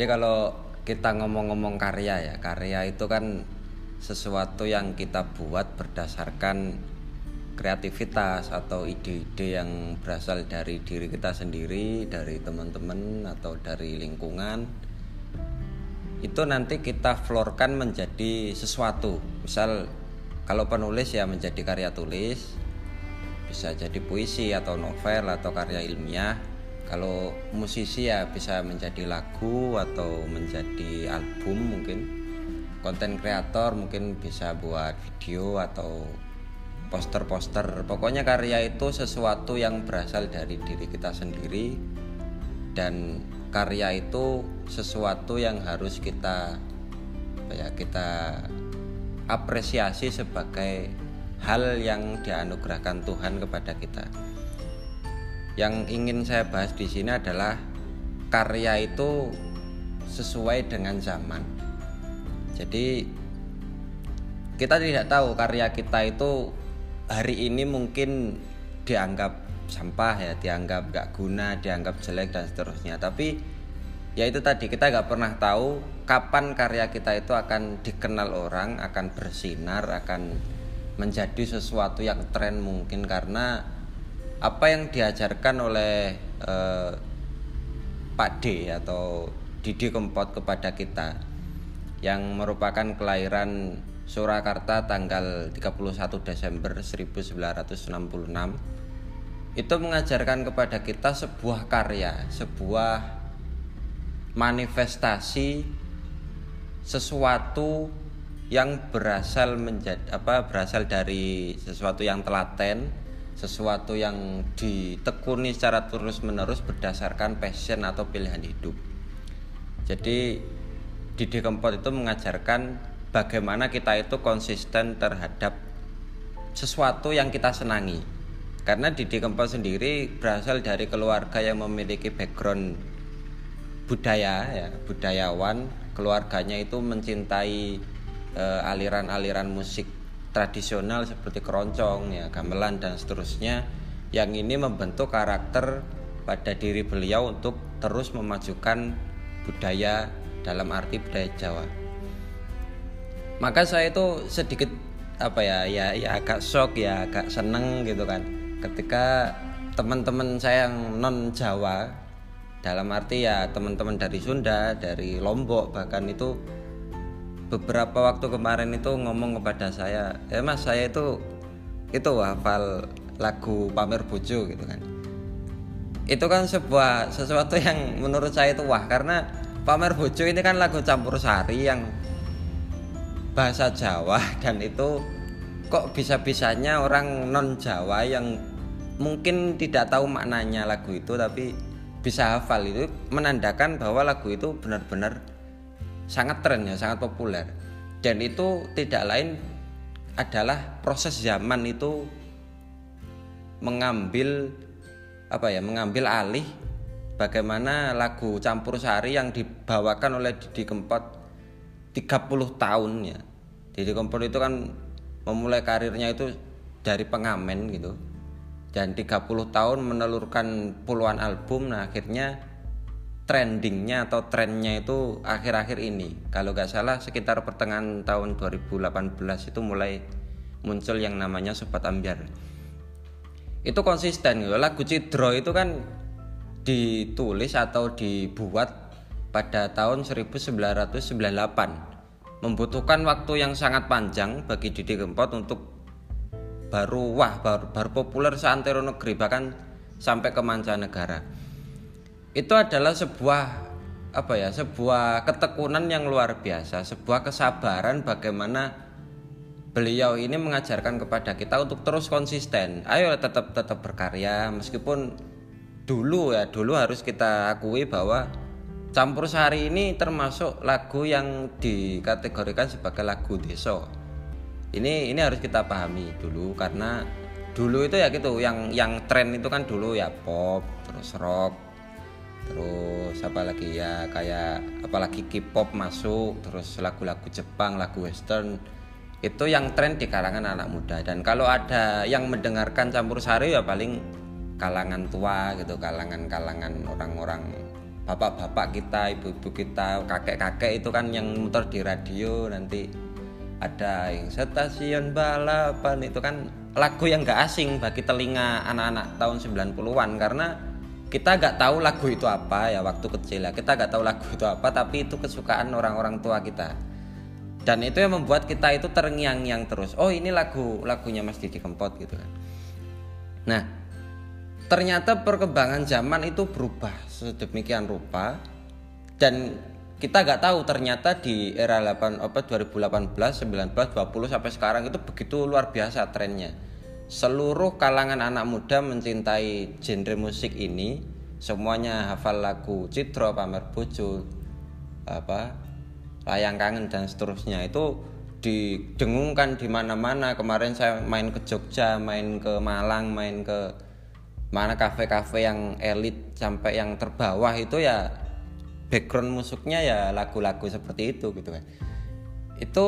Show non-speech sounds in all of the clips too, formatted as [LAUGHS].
Jadi kalau kita ngomong-ngomong karya ya, karya itu kan sesuatu yang kita buat berdasarkan kreativitas atau ide-ide yang berasal dari diri kita sendiri, dari teman-teman atau dari lingkungan. Itu nanti kita florkan menjadi sesuatu. Misal kalau penulis ya menjadi karya tulis, bisa jadi puisi atau novel atau karya ilmiah kalau musisi ya bisa menjadi lagu atau menjadi album mungkin. Konten kreator mungkin bisa buat video atau poster-poster. Pokoknya karya itu sesuatu yang berasal dari diri kita sendiri. Dan karya itu sesuatu yang harus kita ya kita apresiasi sebagai hal yang dianugerahkan Tuhan kepada kita yang ingin saya bahas di sini adalah karya itu sesuai dengan zaman. Jadi kita tidak tahu karya kita itu hari ini mungkin dianggap sampah ya, dianggap gak guna, dianggap jelek dan seterusnya. Tapi ya itu tadi kita nggak pernah tahu kapan karya kita itu akan dikenal orang, akan bersinar, akan menjadi sesuatu yang tren mungkin karena apa yang diajarkan oleh eh, Pak D atau Didi Kempot kepada kita yang merupakan kelahiran Surakarta tanggal 31 Desember 1966 itu mengajarkan kepada kita sebuah karya, sebuah manifestasi sesuatu yang berasal menjadi apa berasal dari sesuatu yang telaten sesuatu yang ditekuni secara terus-menerus berdasarkan passion atau pilihan hidup. Jadi Didi Kempot itu mengajarkan bagaimana kita itu konsisten terhadap sesuatu yang kita senangi. Karena Didi Kempot sendiri berasal dari keluarga yang memiliki background budaya ya, budayawan, keluarganya itu mencintai eh, aliran-aliran uh, musik tradisional seperti keroncong ya gamelan dan seterusnya yang ini membentuk karakter pada diri beliau untuk terus memajukan budaya dalam arti budaya Jawa. Maka saya itu sedikit apa ya ya ya agak shock ya agak seneng gitu kan. Ketika teman-teman saya yang non Jawa dalam arti ya teman-teman dari Sunda dari Lombok bahkan itu beberapa waktu kemarin itu ngomong kepada saya ya mas saya itu itu hafal lagu pamer bojo gitu kan. Itu kan sebuah sesuatu yang menurut saya itu wah karena pamer bojo ini kan lagu campur sari yang bahasa Jawa [LAUGHS] dan itu kok bisa-bisanya orang non Jawa yang mungkin tidak tahu maknanya lagu itu tapi bisa hafal itu menandakan bahwa lagu itu benar-benar sangat tren ya, sangat populer. Dan itu tidak lain adalah proses zaman itu mengambil apa ya, mengambil alih bagaimana lagu campur sari yang dibawakan oleh Didi Kempot 30 tahun ya. Didi Kempot itu kan memulai karirnya itu dari pengamen gitu. Dan 30 tahun menelurkan puluhan album nah akhirnya trendingnya atau trennya itu akhir-akhir ini. Kalau nggak salah sekitar pertengahan tahun 2018 itu mulai muncul yang namanya Sobat Ambiar. Itu konsisten gitu. lagu Cidro itu kan ditulis atau dibuat pada tahun 1998 membutuhkan waktu yang sangat panjang bagi Didi Kempot untuk baru wah baru, baru populer seantero negeri bahkan sampai ke mancanegara itu adalah sebuah apa ya sebuah ketekunan yang luar biasa sebuah kesabaran bagaimana beliau ini mengajarkan kepada kita untuk terus konsisten. Ayo tetap tetap berkarya meskipun dulu ya dulu harus kita akui bahwa campur sari ini termasuk lagu yang dikategorikan sebagai lagu deso ini ini harus kita pahami dulu karena dulu itu ya gitu yang yang tren itu kan dulu ya pop terus rock terus apa lagi ya kayak apalagi K-pop masuk terus lagu-lagu Jepang lagu Western itu yang tren di kalangan anak muda. Dan kalau ada yang mendengarkan campur sari ya paling kalangan tua gitu kalangan-kalangan orang-orang bapak-bapak kita, ibu-ibu kita, kakek-kakek itu kan yang muter di radio nanti ada yang stasiun balapan itu kan lagu yang gak asing bagi telinga anak-anak tahun 90-an karena kita gak tahu lagu itu apa ya waktu kecil ya. Kita gak tahu lagu itu apa tapi itu kesukaan orang-orang tua kita. Dan itu yang membuat kita itu terngiang-ngiang terus. Oh ini lagu lagunya Mas Didi Kempot gitu kan. Nah ternyata perkembangan zaman itu berubah sedemikian rupa. Dan kita nggak tahu ternyata di era 8 apa 2018 19 20 sampai sekarang itu begitu luar biasa trennya seluruh kalangan anak muda mencintai genre musik ini. Semuanya hafal lagu Citro pamer bojo apa layang kangen dan seterusnya. Itu didengungkan di mana-mana. Kemarin saya main ke Jogja main ke Malang main ke mana kafe-kafe yang elit sampai yang terbawah itu ya background musiknya ya lagu-lagu seperti itu gitu kan. Itu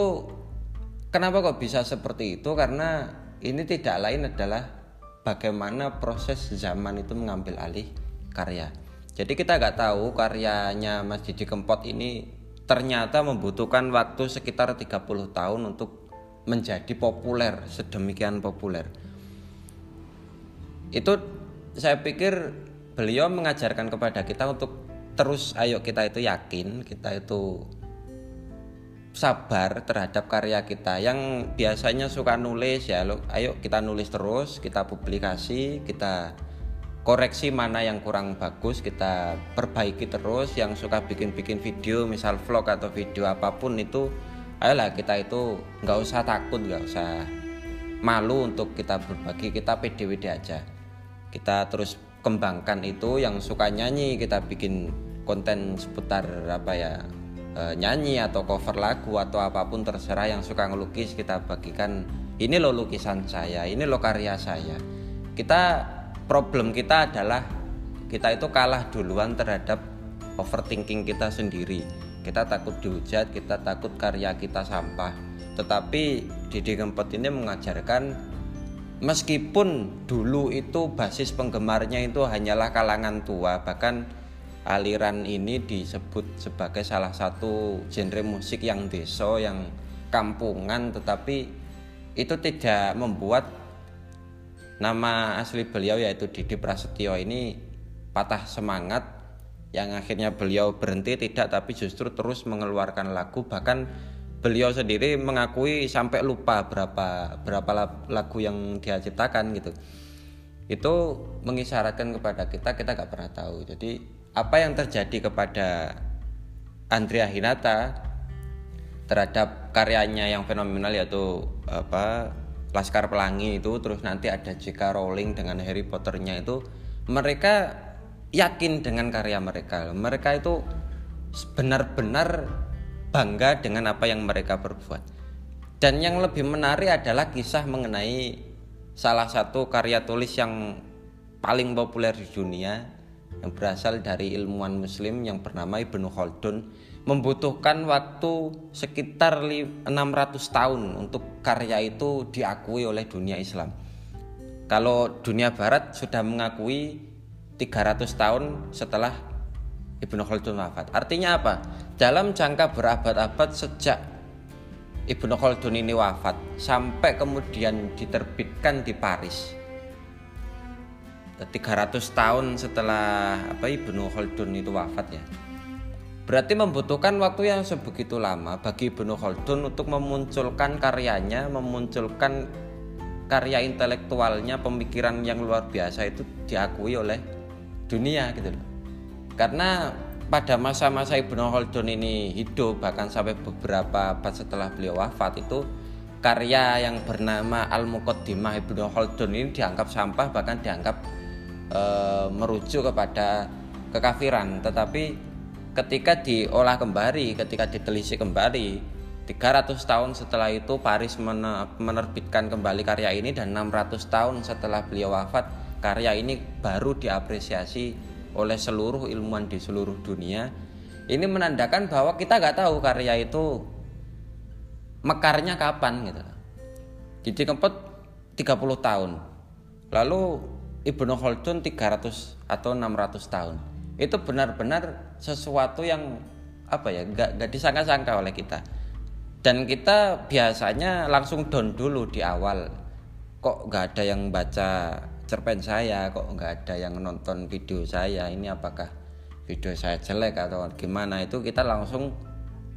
kenapa kok bisa seperti itu? Karena ini tidak lain adalah bagaimana proses zaman itu mengambil alih karya. Jadi kita nggak tahu karyanya Mas Didi Kempot ini ternyata membutuhkan waktu sekitar 30 tahun untuk menjadi populer sedemikian populer. Itu saya pikir beliau mengajarkan kepada kita untuk terus ayo kita itu yakin kita itu sabar terhadap karya kita. Yang biasanya suka nulis ya lo ayo kita nulis terus kita publikasi kita koreksi mana yang kurang bagus kita perbaiki terus. Yang suka bikin-bikin video misal vlog atau video apa pun itu ayolah kita itu nggak usah takut nggak usah malu untuk kita berbagi kita pede-pede aja. Kita terus kembangkan itu yang suka nyanyi kita bikin konten seputar apa ya e, nyanyi atau cover lagu atau apa pun terserah yang suka ngelukis kita bagikan ini lo lukisan saya ini lo karya saya. Kita problem kita adalah kita itu kalah duluan terhadap overthinking kita sendiri. Kita takut dihujat kita takut karya kita sampah. Tetapi Didi Kempot ini mengajarkan meskipun dulu itu basis penggemarnya itu hanyalah kalangan tua bahkan aliran ini disebut sebagai salah satu genre musik yang deso yang kampungan tetapi itu tidak membuat nama asli beliau yaitu Didi Prasetyo ini patah semangat yang akhirnya beliau berhenti. Tidak tapi justru terus mengeluarkan lagu. Bahkan beliau sendiri mengakui sampai lupa berapa berapa lagu yang dia ciptakan gitu. Itu mengisyaratkan kepada kita kita nggak pernah tahu. Jadi apa yang terjadi kepada Andrea Hinata terhadap karyanya yang fenomenal yaitu apa Laskar Pelangi itu terus nanti ada J.K. Rowling dengan Harry Potternya itu mereka yakin dengan karya mereka mereka itu benar-benar bangga dengan apa yang mereka perbuat. Dan yang lebih menarik adalah kisah mengenai salah satu karya tulis yang paling populer di dunia yang berasal dari ilmuwan muslim yang bernama Ibnu Khaldun membutuhkan waktu sekitar 600 tahun untuk karya itu diakui oleh dunia Islam. Kalau dunia barat sudah mengakui 300 tahun setelah Ibnu Khaldun wafat. Artinya apa? dalam jangka berabad-abad sejak Ibnu Khaldun ini wafat sampai kemudian diterbitkan di Paris 300 tahun setelah apa Ibnu Khaldun itu wafat ya. Berarti membutuhkan waktu yang sebegitu lama bagi Ibnu Khaldun untuk memunculkan karyanya memunculkan karya intelektualnya pemikiran yang luar biasa itu diakui oleh dunia gitu loh. Karena pada masa-masa Ibnu Khaldun ini hidup bahkan sampai beberapa abad setelah beliau wafat itu karya yang bernama Al-Muqaddimah Ibnu Khaldun ini dianggap sampah bahkan dianggap e, merujuk kepada kekafiran. Tetapi ketika diolah kembali ketika ditelisik kembali 300 tahun setelah itu Paris menerbitkan kembali karya ini dan 600 tahun setelah beliau wafat karya ini baru diapresiasi oleh seluruh ilmuwan di seluruh dunia. Ini menandakan bahwa kita nggak tahu karya itu mekarnya kapan gitu. Jadi Kempot 30 tahun. Lalu Ibnu Khaldun 300 atau 600 tahun. Itu benar-benar sesuatu yang apa ya nggak nggak disangka-sangka oleh kita. Dan kita biasanya langsung down dulu di awal. Kok nggak ada yang baca cerpen saya? Kok nggak ada yang nonton video saya? Ini apakah video saya jelek atau gimana? Itu kita langsung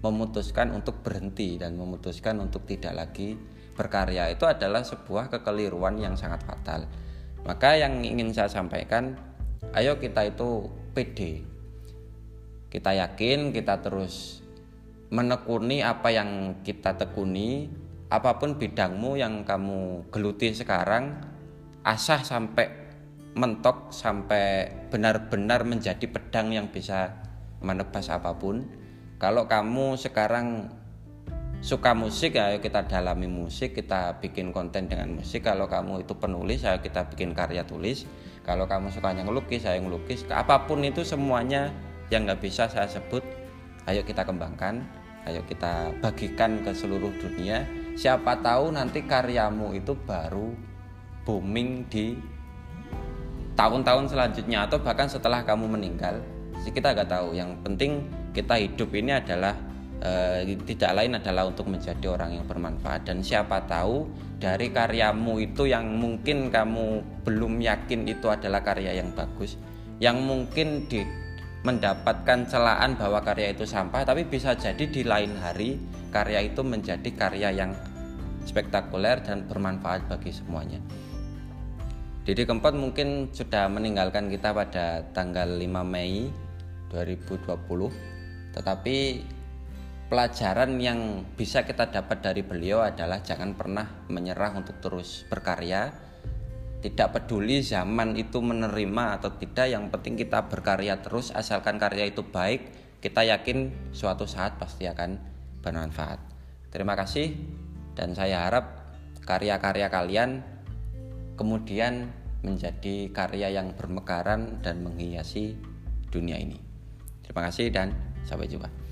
memutuskan untuk berhenti dan memutuskan untuk tidak lagi berkarya. Itu adalah sebuah kekeliruan yang sangat fatal maka yang ingin saya sampaikan ayo kita itu pede kita yakin kita terus menekuni apa yang kita tekuni. Apa pun bidangmu yang kamu geluti sekarang asah sampai mentok sampai benar-benar menjadi pedang yang bisa menebas apa pun. Kalau kamu sekarang suka musik ayo kita dalami musik kita bikin konten dengan musik. Kalau kamu itu penulis ayo kita bikin karya tulis. Kalau kamu sukanya ngelukis ayo ngelukis. Apa pun itu semuanya yang nggak bisa saya sebut ayo kita kembangkan ayo kita bagikan ke seluruh dunia. Siapa tahu nanti karyamu itu baru booming di tahun-tahun selanjutnya atau bahkan setelah kamu meninggal. Kita nggak tahu. Yang penting kita hidup ini adalah e, tidak lain adalah untuk menjadi orang yang bermanfaat. Dan siapa tahu dari karyamu itu yang mungkin kamu belum yakin itu adalah karya yang bagus yang mungkin di mendapatkan celaan bahwa karya itu sampah tapi bisa jadi di lain hari karya itu menjadi karya yang spektakuler dan bermanfaat bagi semuanya. Didi Kempot mungkin sudah meninggalkan kita pada tanggal 5 Mei 2020 tetapi pelajaran yang bisa kita dapat dari beliau adalah jangan pernah menyerah untuk terus berkarya. Tidak peduli zaman itu menerima atau tidak yang penting kita berkarya terus asalkan karya itu baik kita yakin suatu saat pasti akan bermanfaat. Terima kasih dan saya harap karya-karya kalian kemudian menjadi karya yang bermekaran dan menghiasi dunia ini. Terima kasih dan sampai jumpa